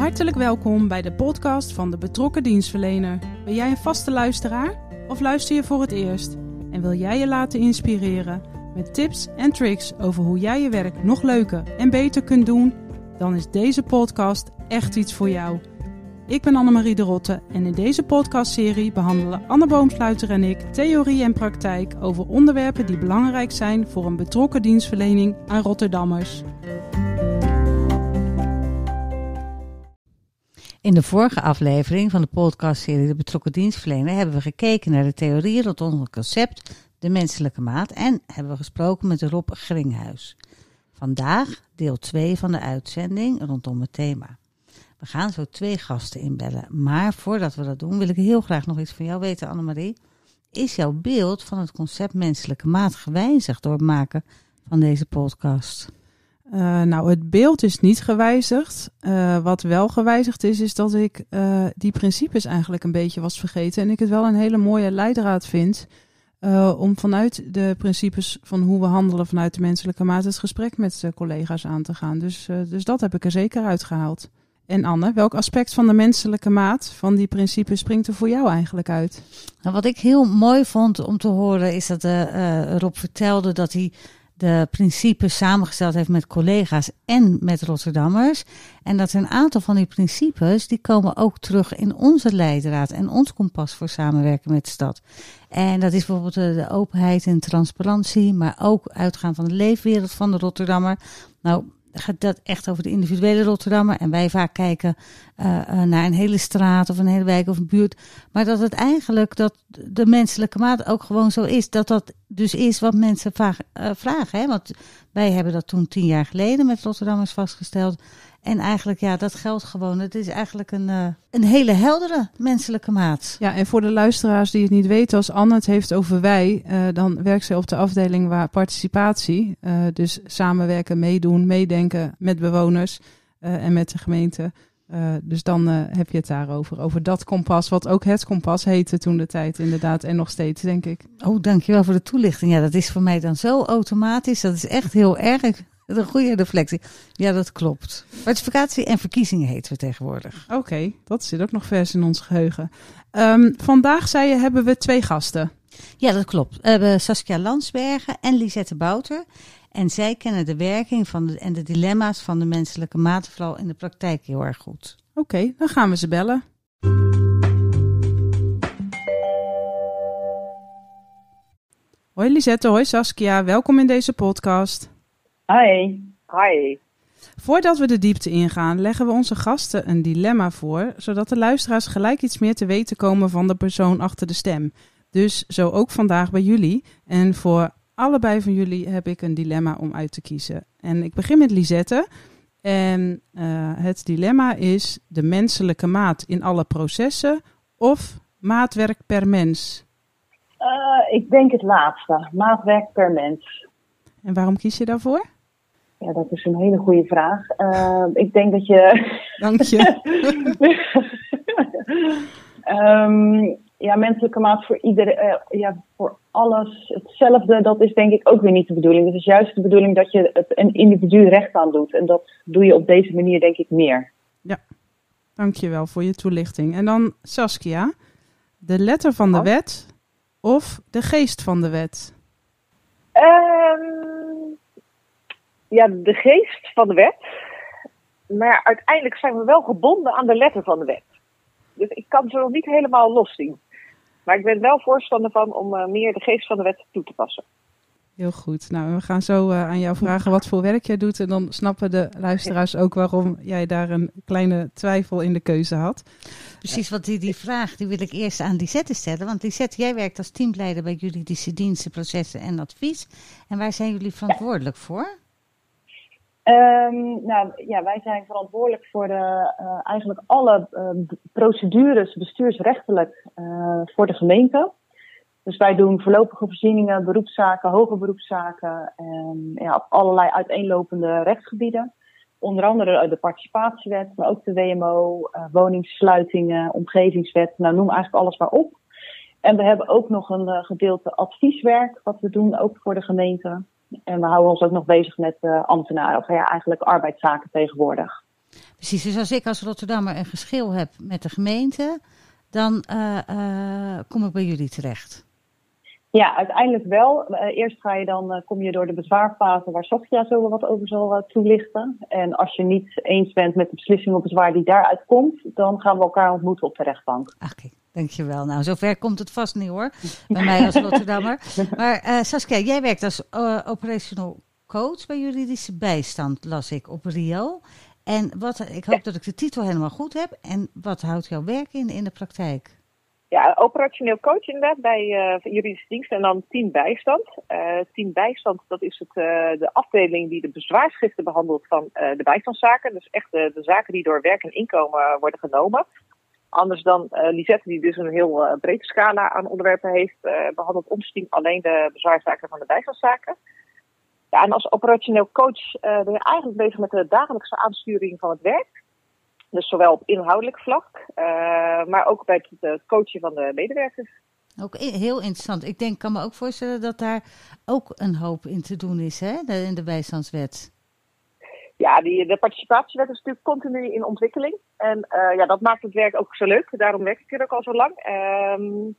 Hartelijk welkom bij de podcast van de betrokken dienstverlener. Ben jij een vaste luisteraar of luister je voor het eerst? En wil jij je laten inspireren met tips en tricks over hoe jij je werk nog leuker en beter kunt doen? Dan is deze podcast echt iets voor jou. Ik ben Annemarie de Rotte en in deze podcastserie behandelen Anne Boomsluiter en ik theorie en praktijk over onderwerpen die belangrijk zijn voor een betrokken dienstverlening aan Rotterdammers. In de vorige aflevering van de podcastserie De Betrokken Dienstverlener hebben we gekeken naar de theorie rondom het concept de menselijke maat en hebben we gesproken met Rob Gringhuis. Vandaag deel 2 van de uitzending rondom het thema. We gaan zo twee gasten inbellen, maar voordat we dat doen wil ik heel graag nog iets van jou weten Annemarie. Is jouw beeld van het concept menselijke maat gewijzigd door het maken van deze podcast? Uh, nou, het beeld is niet gewijzigd. Uh, wat wel gewijzigd is, is dat ik uh, die principes eigenlijk een beetje was vergeten. En ik het wel een hele mooie leidraad vind. om vanuit de principes van hoe we handelen vanuit de menselijke maat het gesprek met collega's aan te gaan. Dus, dus dat heb ik er zeker uitgehaald. En Anne, welk aspect van de menselijke maat van die principes springt er voor jou eigenlijk uit? Nou, wat ik heel mooi vond om te horen is dat Rob vertelde dat hij de principes samengesteld heeft met collega's en met Rotterdammers. En dat een aantal van die principes, die komen ook terug in onze leidraad en ons kompas voor samenwerken met de stad. En dat is bijvoorbeeld de, openheid en transparantie, maar ook uitgaan van de leefwereld van de Rotterdammer. Nou, gaat dat echt over de individuele Rotterdammer. En wij vaak kijken uh, naar een hele straat of een hele wijk of een buurt. Maar dat het eigenlijk, dat de menselijke maat ook gewoon zo is. Dat dat dus is wat mensen vaak uh, vragen. Hè? Want wij hebben dat toen tien jaar geleden met Rotterdammers vastgesteld. En eigenlijk, ja, dat geldt gewoon. Het is eigenlijk een, uh, een hele heldere menselijke maat. Ja, en voor de luisteraars die het niet weten, als Anne het heeft over wij, uh, dan werkt ze op de afdeling waar participatie, uh, dus samenwerken, meedoen, meedenken met bewoners en met de gemeente. dus dan heb je het daarover. Over dat kompas, wat ook het kompas heette toen de tijd inderdaad. En nog steeds, denk ik. Oh, dankjewel voor de toelichting. Ja, dat is voor mij dan zo automatisch. Dat is echt heel erg. Een goede reflectie. Ja, dat klopt. Participatie en verkiezingen heten we tegenwoordig. Oké, okay, dat zit ook nog vers in ons geheugen. Um, vandaag, zei je, hebben we twee gasten. Ja, dat klopt. We hebben Saskia Landsbergen en Lisette Bouter. En zij kennen de werking van de, en de dilemma's van de menselijke maat, vooral in de praktijk, heel erg goed. Oké, okay, dan gaan we ze bellen. Hoi Lisette, hoi Saskia, welkom in deze podcast. Hi. Hi. Voordat we de diepte ingaan, leggen we onze gasten een dilemma voor, zodat de luisteraars gelijk iets meer te weten komen van de persoon achter de stem. Dus zo ook vandaag bij jullie. En voor allebei van jullie heb ik een dilemma om uit te kiezen. En ik begin met Lisette. En uh, het dilemma is de menselijke maat in alle processen of maatwerk per mens? Uh, ik denk het laatste, maatwerk per mens. En waarom kies je daarvoor? Ja, dat is een hele goede vraag. Uh, ik denk dat je. Dank je. um, ja, menselijke maat voor iedereen, uh, ja, voor alles hetzelfde, dat is denk ik ook weer niet de bedoeling. Het is juist de bedoeling dat je het een individu recht aan doet. En dat doe je op deze manier denk ik meer. Ja, dankjewel voor je toelichting. En dan Saskia, de letter van de oh. wet of de geest van de wet? Um, ja, de geest van de wet. Maar uiteindelijk zijn we wel gebonden aan de letter van de wet. Dus ik kan ze nog niet helemaal loszien. Maar ik ben wel voorstander van om uh, meer de geest van de wet toe te passen. Heel goed. Nou, we gaan zo uh, aan jou vragen wat voor werk jij doet. En dan snappen de luisteraars ook waarom jij daar een kleine twijfel in de keuze had. Precies, want die, die vraag die wil ik eerst aan Lisette stellen. Want Lisette, jij werkt als teamleider bij juridische diensten, processen en advies. En waar zijn jullie verantwoordelijk ja. voor? Um, nou ja, wij zijn verantwoordelijk voor de, uh, eigenlijk alle uh, procedures bestuursrechtelijk voor de gemeente. Dus wij doen voorlopige voorzieningen, beroepszaken, hoge beroepszaken en ja, op allerlei uiteenlopende rechtsgebieden. Onder andere de participatiewet, maar ook de WMO, woningssluitingen, omgevingswet, nou noem eigenlijk alles maar op. En we hebben ook nog een gedeelte advieswerk, wat we doen ook voor de gemeente. En we houden ons ook nog bezig met uh, ambtenaren, of ja, eigenlijk arbeidszaken tegenwoordig. Precies, dus als ik als Rotterdammer een geschil heb met de gemeente, dan kom ik bij jullie terecht. Ja, uiteindelijk wel. Eerst ga je dan, kom je door de bezwaarfase waar Sofia zo wat over zal toelichten. En als je niet eens bent met de beslissing op bezwaar die daaruit komt, dan gaan we elkaar ontmoeten op de rechtbank. Oké, dankjewel. Nou, zover komt het vast niet hoor, bij mij als Rotterdammer. Maar Saskia, jij werkt als operational coach bij juridische bijstand, las ik, op Rio. En wat, ik hoop dat ik de titel helemaal goed heb. En wat houdt jouw werk in in de praktijk? Ja, operationeel coach inderdaad bij uh, juridische diensten en dan team bijstand. Uh, team bijstand, dat is het, uh, de afdeling die de bezwaarschriften behandelt van de bijstandszaken. Dus echt de, zaken die door werk en inkomen worden genomen. Anders dan Lisette, die dus een heel brede scala aan onderwerpen heeft, behandelt ons team alleen de bezwaarzaken van de bijstandszaken. Ja, en als operationeel coach ben je eigenlijk bezig met de dagelijkse aansturing van het werk. Dus zowel op inhoudelijk vlak, maar ook bij het coachen van de medewerkers. Ook heel interessant. Ik denk, kan me ook voorstellen dat daar ook een hoop in te doen is, hè, in de bijstandswet. Ja, die, de participatiewet is natuurlijk continu in ontwikkeling. En uh, ja, dat maakt het werk ook zo leuk. Daarom werk ik er ook al zo lang. Um,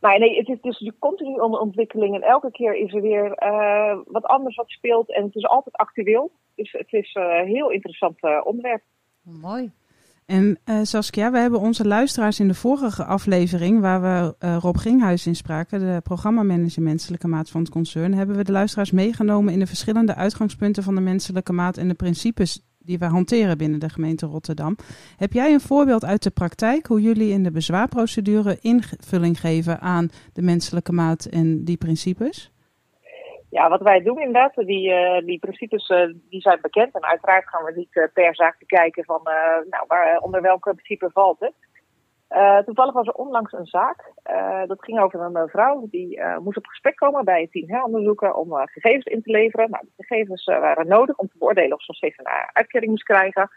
maar nee, het is dus continu onder ontwikkeling. En elke keer is er weer uh, wat anders wat speelt. En het is altijd actueel. Dus het is een heel interessant onderwerp. Mooi. En uh, Saskia, we hebben onze luisteraars in de vorige aflevering, waar we uh, Rob Ginghuis in spraken, de programmamanager menselijke maat van het concern, hebben we de luisteraars meegenomen in de verschillende uitgangspunten van de menselijke maat en de principes die we hanteren binnen de gemeente Rotterdam. Heb jij een voorbeeld uit de praktijk hoe jullie in de bezwaarprocedure invulling geven aan de menselijke maat en die principes? Ja, wat wij doen inderdaad, die, uh, die principes uh, die zijn bekend. En uiteraard gaan we niet uh, per zaak kijken van nou, waar, onder welke principe valt het. toevallig was er onlangs een zaak. dat ging over een vrouw die moest op gesprek komen bij het team heronderzoeken om gegevens in te leveren. Nou, die gegevens waren nodig om te beoordelen of ze een uitkering moest krijgen.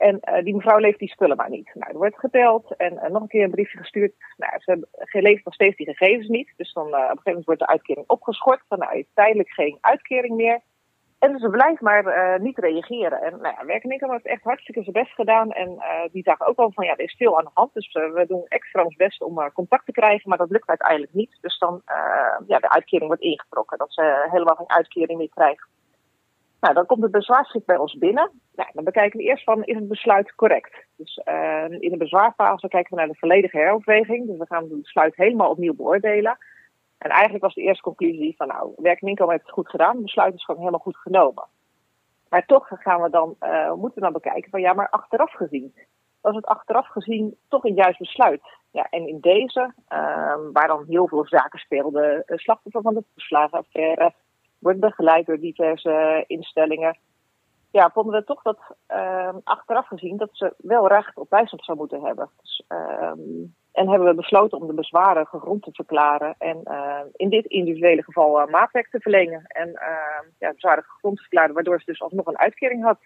En uh, die mevrouw leeft die spullen maar niet. Nou, er wordt geteld en uh, nog een keer een briefje gestuurd. Nou, ze levert nog steeds die gegevens niet. Dus dan uh, op een gegeven moment wordt de uitkering opgeschort. Van nou, tijdelijk geen uitkering meer. En ze blijft maar niet reageren. En nou ja, werknemer heeft echt hartstikke zijn best gedaan. En die zagen ook wel van ja, er is veel aan de hand. Dus we doen extra ons best om contact te krijgen. Maar dat lukt uiteindelijk niet. Dus dan ja, de uitkering wordt ingetrokken. Dat ze helemaal geen uitkering meer krijgt. Nou, dan komt het bezwaarschrift bij ons binnen. Nou, dan bekijken we eerst van, is het besluit correct? Dus uh, in de bezwaarfase kijken we naar de volledige heroverweging. Dus we gaan het besluit helemaal opnieuw beoordelen. En eigenlijk was de eerste conclusie van, nou, werk en inkomen heeft het goed gedaan. Het besluit is gewoon helemaal goed genomen. Maar toch gaan we dan, uh, moeten we dan bekijken van, ja, maar achteraf gezien. Was het achteraf gezien toch een juist besluit? Ja, en in deze, uh, waar dan heel veel zaken speelden, slachtoffer van de verslagenaffaire, wordt begeleid door diverse instellingen. Ja, vonden we toch dat uh, achteraf gezien dat ze wel recht op bijstand zou moeten hebben. Dus, uh, en hebben we besloten om de bezwaren gegrond te verklaren en uh, in dit individuele geval uh, maatwerk te verlengen. En uh, ja, bezwaren gegrond te verklaren, waardoor ze dus alsnog een uitkering had.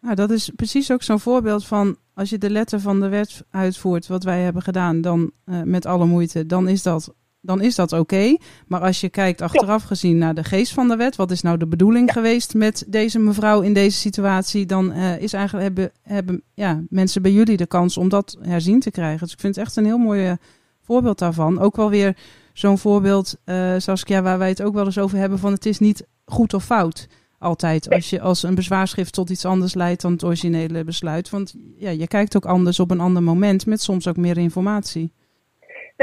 Nou, dat is precies ook zo'n voorbeeld van als je de letter van de wet uitvoert, wat wij hebben gedaan, dan met alle moeite, dan is dat dan is dat oké. Maar als je kijkt achteraf gezien naar de geest van de wet, wat is nou de bedoeling geweest met deze mevrouw in deze situatie, dan uh, is eigenlijk hebben, hebben ja, mensen bij jullie de kans om dat herzien te krijgen. Dus ik vind het echt een heel mooi eh, voorbeeld daarvan. Ook wel weer zo'n voorbeeld, uh, Saskia, waar wij het ook wel eens over hebben van het is niet goed of fout. Altijd als je als een bezwaarschrift tot iets anders leidt dan het originele besluit. Want ja, je kijkt ook anders op een ander moment met soms ook meer informatie.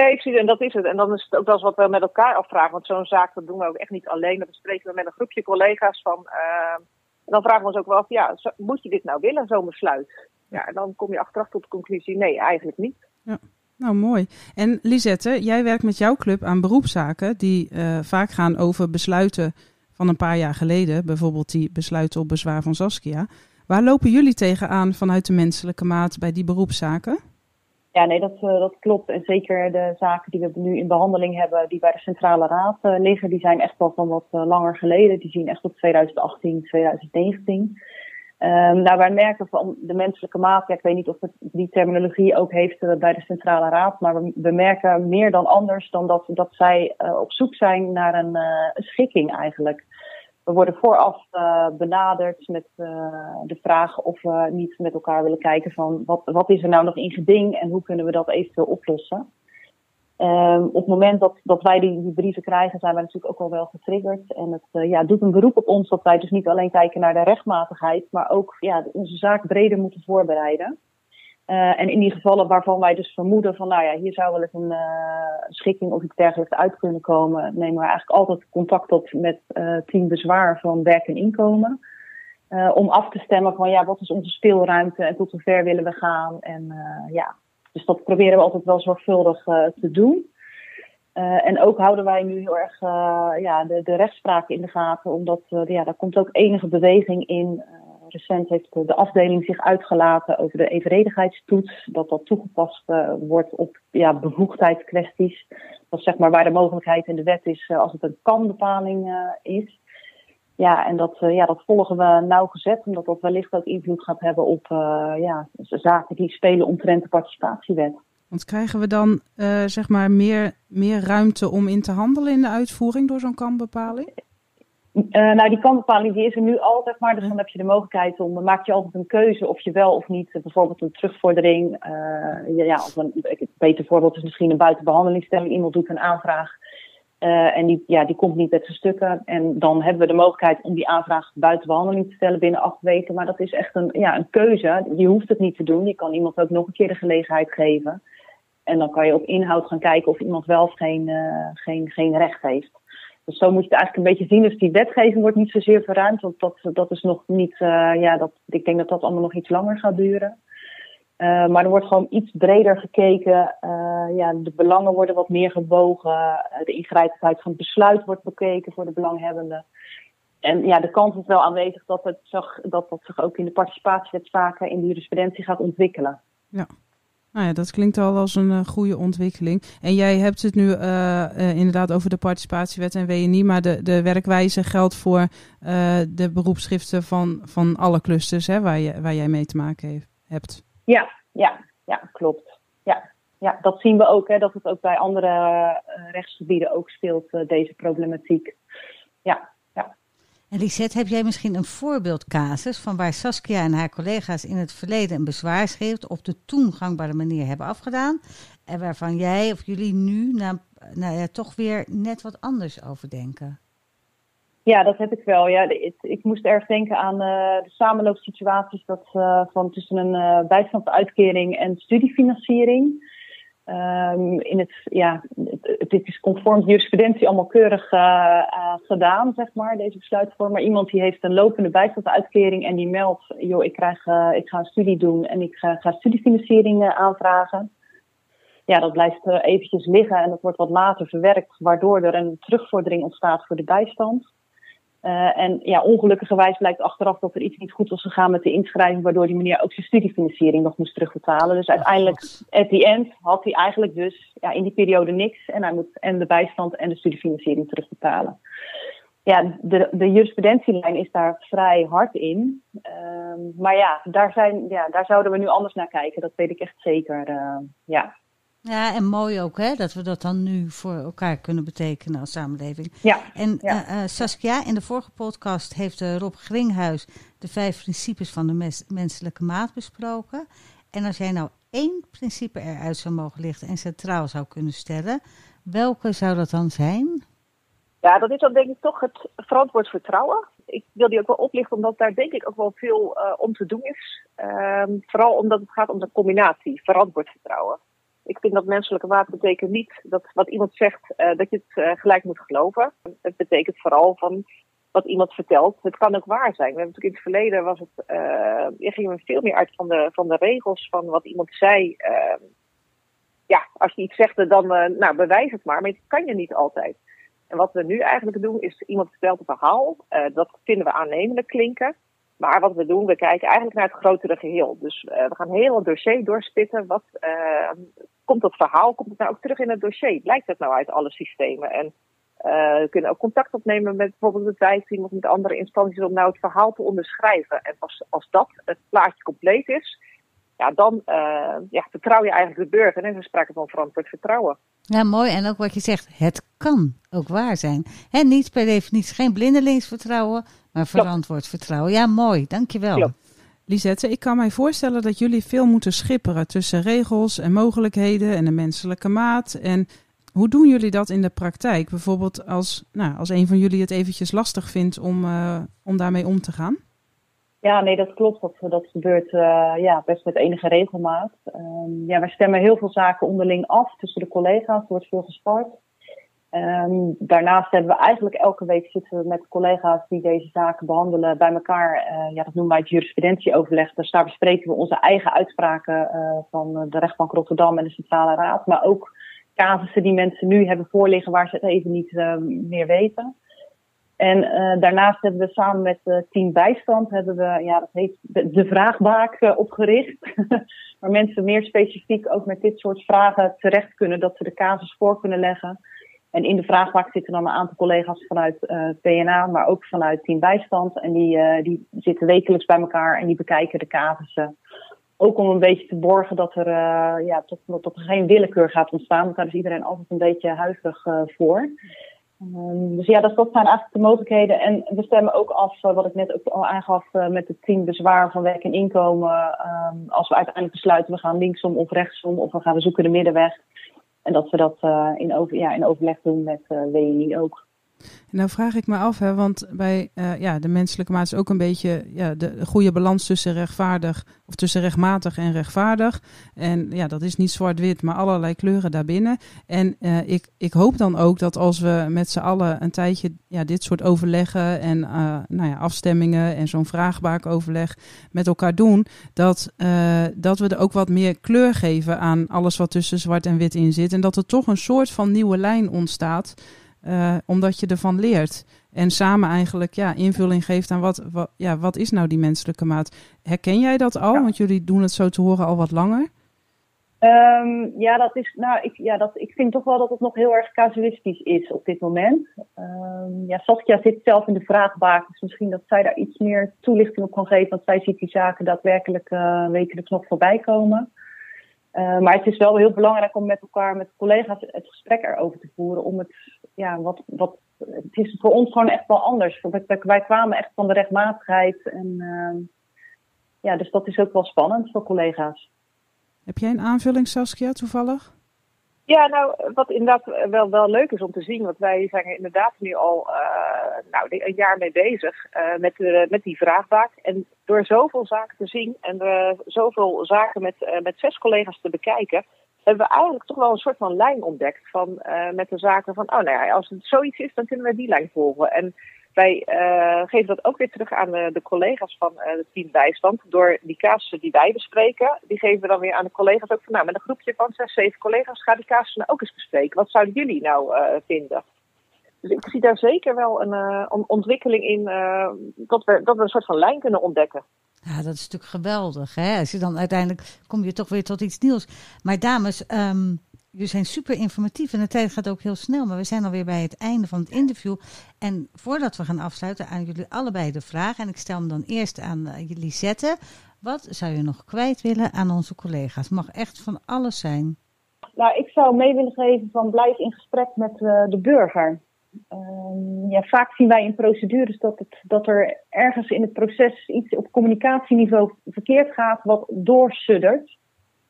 Nee, precies, en dat is het. En dan is het ook wel wat we met elkaar afvragen. Want zo'n zaak, dat doen we ook echt niet alleen. Dat bespreken we met een groepje collega's van. Uh, en dan vragen we ons ook wel af, ja, moet je dit nou willen, zo'n besluit? Ja, en dan kom je achteraf tot de conclusie, nee, eigenlijk niet. Ja. Nou, mooi. En Lisette, jij werkt met jouw club aan beroepszaken die uh, vaak gaan over besluiten van een paar jaar geleden. Bijvoorbeeld die besluiten op bezwaar van Saskia. Waar lopen jullie tegenaan vanuit de menselijke maat bij die beroepszaken? Ja, nee, dat, uh, dat klopt. En zeker de zaken die we nu in behandeling hebben, die bij de Centrale Raad uh, liggen, die zijn echt wel van wat uh, langer geleden. Die zien echt op 2018, 2019. Um, nou, wij merken van de menselijke maat, ik weet niet of het die terminologie ook heeft bij de Centrale Raad, maar we, merken meer dan anders dan dat, dat zij op zoek zijn naar een schikking eigenlijk. We worden vooraf uh, benaderd met uh, de vraag of we niet met elkaar willen kijken van wat, wat is er nou nog in geding en hoe kunnen we dat eventueel oplossen. Um, op het moment dat, dat wij die, brieven krijgen, zijn wij natuurlijk ook al wel getriggerd. En het uh, ja, doet een beroep op ons dat wij dus niet alleen kijken naar de rechtmatigheid, maar ook ja, onze zaak breder moeten voorbereiden. Uh, en in die gevallen waarvan wij dus vermoeden van, nou ja, hier zou wel eens een uh, schikking of iets dergelijks uit kunnen komen, nemen we eigenlijk altijd contact op met uh, team bezwaar van werk en inkomen. om af te stemmen van, ja, wat is onze speelruimte en tot hoe ver willen we gaan. En ja, dus dat proberen we altijd wel zorgvuldig te doen. en ook houden wij nu heel erg ja, de, de rechtspraak in de gaten, omdat ja, daar komt ook enige beweging in recent heeft de afdeling zich uitgelaten over de evenredigheidstoets. Dat dat toegepast uh, wordt op ja, bevoegdheidskwesties. Dat is zeg maar waar de mogelijkheid in de wet is uh, als het een kan-bepaling uh, is. Ja, en dat, ja, dat volgen we nauwgezet, omdat dat wellicht ook invloed gaat hebben op ja, zaken die spelen omtrent de participatiewet. Want krijgen we dan zeg maar meer, meer ruimte om in te handelen in de uitvoering door zo'n kan-bepaling? Uh, nou, die kanbepaling die is er nu altijd, maar. Dus dan heb je de mogelijkheid om, maak je altijd een keuze of je wel of niet, uh, bijvoorbeeld een terugvordering. Uh, ja, of een, een beter voorbeeld is misschien een buitenbehandelingsstelling. Iemand doet een aanvraag en die, ja, die komt niet met zijn stukken. En dan hebben we de mogelijkheid om die aanvraag buiten behandeling te stellen binnen acht weken. Maar dat is echt een, ja, een keuze. Je hoeft het niet te doen. Je kan iemand ook nog een keer de gelegenheid geven. En dan kan je op inhoud gaan kijken of iemand wel of geen, geen, geen recht heeft. Dus zo moet je het eigenlijk een beetje zien. Dus die wetgeving wordt niet zozeer verruimd, want dat, dat is nog niet, uh, ja, dat, ik denk dat dat allemaal nog iets langer gaat duren. Uh, maar er wordt gewoon iets breder gekeken. Uh, ja, de belangen worden wat meer gebogen. de ingrijpendheid van het besluit wordt bekeken voor de belanghebbenden. En ja, de kans is wel aanwezig dat, het zich, dat dat zich ook in de participatiewetzaken in de jurisprudentie gaat ontwikkelen. Ja. Nou ja, dat klinkt al als een uh, goede ontwikkeling. En jij hebt het nu uh, uh, inderdaad over de participatiewet en WNI, maar de, de werkwijze geldt voor de beroepsschriften van, van alle clusters hè, waar, je, waar jij mee te maken heeft, hebt. Ja, ja, ja, klopt. Ja, ja, dat zien we ook, hè, dat het ook bij andere rechtsgebieden ook speelt, deze problematiek. Ja, en Lisette, heb jij misschien een voorbeeldcasus van waar Saskia en haar collega's in het verleden een bezwaarschrift op de toen gangbare manier hebben afgedaan en waarvan jij of jullie nu nou, ja, toch weer net wat anders over denken? Ja, dat heb ik wel. Ja, ik, moest erg denken aan uh, de samenloopsituaties dat, uh, van tussen een uh, bijstandsuitkering en studiefinanciering. Um, in het, ja, het is conform jurisprudentie allemaal keurig uh, uh, gedaan, zeg maar, deze besluitvorm. Maar iemand die heeft een lopende bijstandsuitkering en die meldt, joh, ik, krijg, uh, ik ga een studie doen en ik ga, ga studiefinanciering aanvragen. Ja, dat blijft eventjes liggen en dat wordt wat later verwerkt, waardoor er een terugvordering ontstaat voor de bijstand. Uh, en ja, ongelukkigerwijs blijkt achteraf dat er iets niet goed was gegaan met de inschrijving, waardoor die meneer ook zijn studiefinanciering nog moest terugbetalen. Dus uiteindelijk, at the end, had hij eigenlijk dus ja, in die periode niks en hij moet en de bijstand en de studiefinanciering terugbetalen. Ja, de, de jurisprudentielijn is daar vrij hard in. Uh, maar ja daar, zijn, ja, daar zouden we nu anders naar kijken. Dat weet ik echt zeker. Uh, ja. Ja, en mooi ook hè, dat we dat dan nu voor elkaar kunnen betekenen als samenleving. Ja. En ja. Uh, uh, Saskia, in de vorige podcast heeft uh, Rob Gringhuis de vijf principes van de mes menselijke maat besproken. En als jij nou één principe eruit zou mogen lichten en centraal zou kunnen stellen, welke zou dat dan zijn? Ja, dat is dan denk ik toch het verantwoord vertrouwen. Ik wil die ook wel oplichten, omdat daar denk ik ook wel veel om te doen is. Ehm, vooral omdat het gaat om de combinatie verantwoord vertrouwen. Ik vind dat menselijke maat betekent niet dat wat iemand zegt, uh, dat je het uh, gelijk moet geloven. Het betekent vooral van wat iemand vertelt. Het kan ook waar zijn. We hebben natuurlijk in het verleden was het, uh, gingen we veel meer uit van de, van de regels van wat iemand zei. Ehm, ja, als je iets zegt, dan nou, bewijs het maar. Maar dat kan je niet altijd. En wat we nu eigenlijk doen, is iemand vertelt een verhaal. dat vinden we aannemelijk klinken. Maar wat we doen, we kijken eigenlijk naar het grotere geheel. Dus we gaan heel het dossier doorspitten. Wat uh, komt dat verhaal? Komt het nou ook terug in het dossier? Blijkt het nou uit alle systemen? En uh, we kunnen ook contact opnemen met bijvoorbeeld het wijkteam of met andere instanties om nou het verhaal te onderschrijven. En pas als dat het plaatje compleet is, ja, dan uh, ja, vertrouw je eigenlijk de burger. En is sprake van verantwoord vertrouwen. Ja, mooi. En ook wat je zegt, het kan ook waar zijn. He, niet per definitie, geen blindelingsvertrouwen, maar verantwoord vertrouwen. Ja, mooi. Dankjewel. Klopt. Lisette, ik kan mij voorstellen dat jullie veel moeten schipperen tussen regels en mogelijkheden en de menselijke maat. En hoe doen jullie dat in de praktijk? Bijvoorbeeld als, nou, als een van jullie het eventjes lastig vindt om, uh, om daarmee om te gaan? Ja, nee, dat klopt. Dat, dat gebeurt uh, ja, best met enige regelmaat. Um, ja, wij stemmen heel veel zaken onderling af tussen de collega's. Er wordt veel gespart. Um, daarnaast hebben we eigenlijk elke week zitten we met collega's die deze zaken behandelen bij elkaar. Uh, ja, dat noemen wij het jurisprudentieoverleg. Dus daar bespreken we onze eigen uitspraken uh, van de rechtbank Rotterdam en de Centrale Raad. Maar ook casussen die mensen nu hebben voorliggen waar ze het even niet uh, meer weten. En daarnaast hebben we samen met Team Bijstand, hebben we, ja, dat heet de, vraagbaak opgericht. waar mensen meer specifiek ook met dit soort vragen terecht kunnen, dat ze de casus voor kunnen leggen. En in de vraagbaak zitten dan een aantal collega's vanuit PNA, maar ook vanuit Team Bijstand. En die, die zitten wekelijks bij elkaar en die bekijken de casussen. Ook om een beetje te borgen dat er ja, tot, tot geen willekeur gaat ontstaan. Want daar is iedereen altijd een beetje huiverig voor. Um, dus ja, dat, zijn eigenlijk de mogelijkheden. En we stemmen ook af, uh, wat ik net ook al aangaf, uh, met het team bezwaar van werk en inkomen. Um, als we uiteindelijk besluiten, we gaan linksom of rechtsom, of we gaan we zoeken de middenweg. En dat we dat uh, in, over, ja, in overleg doen met WNI ook. Nou vraag ik me af, hè, want bij uh, ja, de menselijke maat is ook een beetje ja, de goede balans tussen rechtvaardig of tussen rechtmatig en rechtvaardig. En ja, dat is niet zwart-wit, maar allerlei kleuren daarbinnen. En uh, ik, ik hoop dan ook dat als we met z'n allen een tijdje ja, dit soort overleggen en uh, nou ja, afstemmingen en zo'n vraagbaak-overleg met elkaar doen, dat, dat we er ook wat meer kleur geven aan alles wat tussen zwart en wit in zit. En dat er toch een soort van nieuwe lijn ontstaat. Uh, omdat je ervan leert. En samen eigenlijk ja, invulling geeft aan wat, wat, ja, wat is nou die menselijke maat. Herken jij dat al? Ja. Want jullie doen het zo te horen al wat langer. Um, ja, dat is, nou, ik, ja, dat, ik vind toch wel dat het nog heel erg casuïstisch is op dit moment. Um, ja, Saskia zit zelf in de vraagbaak, dus misschien dat zij daar iets meer toelichting op kan geven, want zij ziet die zaken daadwerkelijk uh, wekelijks nog voorbij komen. Uh, maar het is wel heel belangrijk om met elkaar, met collega's, het gesprek erover te voeren. Om het, ja, wat, wat, het is voor ons gewoon echt wel anders. Wij, wij kwamen echt van de rechtmatigheid. En uh, ja, dus dat is ook wel spannend voor collega's. Heb jij een aanvulling, Saskia, toevallig? Ja, nou, wat inderdaad wel, wel leuk is om te zien, want wij zijn er inderdaad nu al uh, nou, een jaar mee bezig uh, met, de, met die vraagbaak. En door zoveel zaken te zien en uh, zoveel zaken met, met zes collega's te bekijken, hebben we eigenlijk toch wel een soort van lijn ontdekt van, met de zaken van, oh nou ja, als het zoiets is, dan kunnen we die lijn volgen. En wij uh, geven dat ook weer terug aan de, collega's van uh, het team bijstand. Door die casussen die wij bespreken, die geven we dan weer aan de collega's ook van nou, met een groepje van zes, zeven collega's, ga die casussen nou ook eens bespreken. Wat zouden jullie nou uh, vinden? Dus ik zie daar zeker wel een ontwikkeling in dat, we, dat we een soort van lijn kunnen ontdekken. Ja, dat is natuurlijk geweldig. Hè? Als je dan uiteindelijk kom je toch weer tot iets nieuws. Maar dames, um, Jullie zijn super informatief en de tijd gaat ook heel snel. Maar we zijn alweer bij het einde van het interview. En voordat we gaan afsluiten, aan jullie allebei de vraag. En ik stel hem dan eerst aan jullie zetten. Wat zou je nog kwijt willen aan onze collega's? Mag echt van alles zijn. Nou, ik zou mee willen geven van blijf in gesprek met uh, de burger. Uh, ja, vaak zien wij in procedures dat, het, dat er ergens in het proces iets op communicatieniveau verkeerd gaat, wat doorsuddert.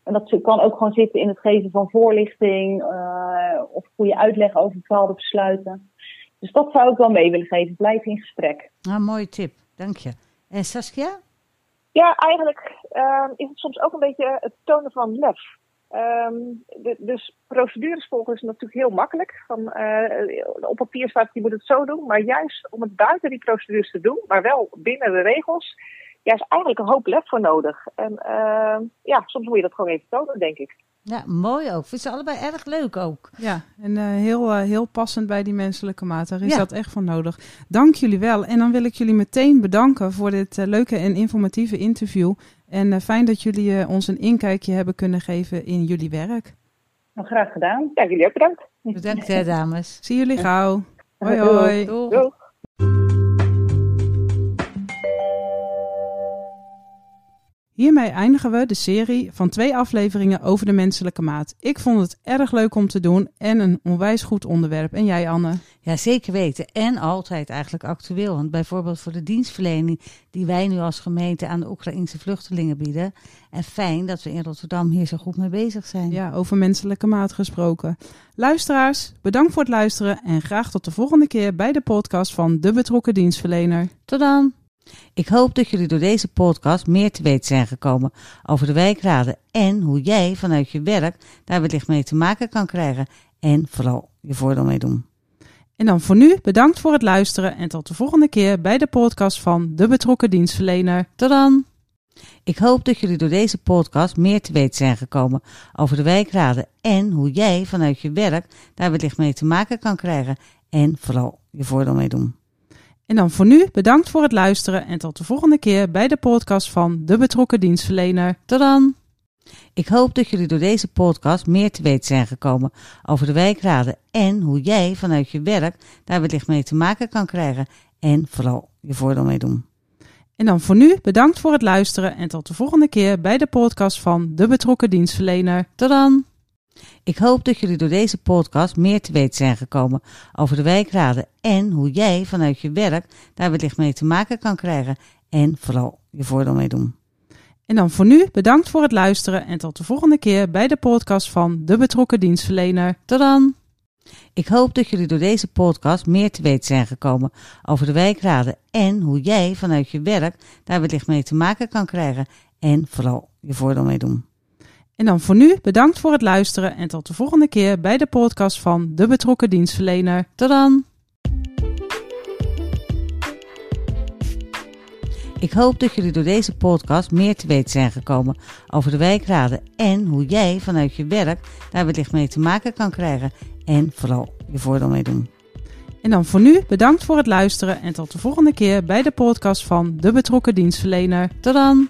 En dat kan ook gewoon zitten in het geven van voorlichting uh, of goede uitleg over bepaalde besluiten. Dus dat zou ik wel mee willen geven. Blijf in gesprek. Nou, mooie tip. Dank je. En Saskia? Ja, eigenlijk uh, is het soms ook een beetje het tonen van lef. Um, de, dus procedures volgen is natuurlijk heel makkelijk. Van, uh, op papier staat, je moet het zo doen. Maar juist om het buiten die procedures te doen, maar wel binnen de regels ja, is eigenlijk een hoop lef voor nodig. En uh, ja, soms moet je dat gewoon even tonen, denk ik. Ja, mooi ook. Vind ze allebei erg leuk ook. Ja, en uh, heel, uh, heel passend bij die menselijke maat. Daar is ja. dat echt van nodig. Dank jullie wel. En dan wil ik jullie meteen bedanken voor dit uh, leuke en informatieve interview. En fijn dat jullie ons een inkijkje hebben kunnen geven in jullie werk. Nou, graag gedaan. Ja, jullie ook bedankt. Bedankt, hè, dames. Zie jullie gauw. Hoi, hoi. Doeg. Doeg. Hiermee eindigen we de serie van twee afleveringen over de menselijke maat. Ik vond het erg leuk om te doen en een onwijs goed onderwerp. En jij, Anne? Ja, zeker weten. En altijd eigenlijk actueel. Want bijvoorbeeld voor de dienstverlening die wij nu als gemeente aan de Oekraïnse vluchtelingen bieden. En fijn dat we in Rotterdam hier zo goed mee bezig zijn. Ja, over menselijke maat gesproken. Luisteraars, bedankt voor het luisteren en graag tot de volgende keer bij de podcast van De Betrokken Dienstverlener. Tot dan! Ik hoop dat jullie door deze podcast meer te weten zijn gekomen over de wijkraden en hoe jij vanuit je werk daar wellicht mee te maken kan krijgen en vooral je voordeel mee doen. En dan voor nu bedankt voor het luisteren en tot de volgende keer bij de podcast van De Betrokken Dienstverlener. Tot dan! Ik hoop dat jullie door deze podcast meer te weten zijn gekomen over de wijkraden en hoe jij vanuit je werk daar wellicht mee te maken kan krijgen en vooral je voordeel mee doen. En dan voor nu bedankt voor het luisteren en tot de volgende keer bij de podcast van De Betrokken Dienstverlener. Tot dan! Ik hoop dat jullie door deze podcast meer te weten zijn gekomen over de wijkraden en hoe jij vanuit je werk daar wellicht mee te maken kan krijgen en vooral je voordeel mee doen. En dan voor nu bedankt voor het luisteren en tot de volgende keer bij de podcast van De Betrokken Dienstverlener. Tot dan! Ik hoop dat jullie door deze podcast meer te weten zijn gekomen over de wijkraden en hoe jij vanuit je werk daar wellicht mee te maken kan krijgen en vooral je voordeel mee doen. En dan voor nu bedankt voor het luisteren en tot de volgende keer bij de podcast van De Betrokken Dienstverlener. Tot dan! Ik hoop dat jullie door deze podcast meer te weten zijn gekomen over de wijkraden en hoe jij vanuit je werk daar wellicht mee te maken kan krijgen en vooral je voordeel mee doen. En dan voor nu bedankt voor het luisteren en tot de volgende keer bij de podcast van De Betrokken Dienstverlener. Tot dan! Ik hoop dat jullie door deze podcast meer te weten zijn gekomen over de wijkraden en hoe jij vanuit je werk daar wellicht mee te maken kan krijgen en vooral je voordeel mee doen. En dan voor nu bedankt voor het luisteren en tot de volgende keer bij de podcast van De Betrokken Dienstverlener. Tot dan!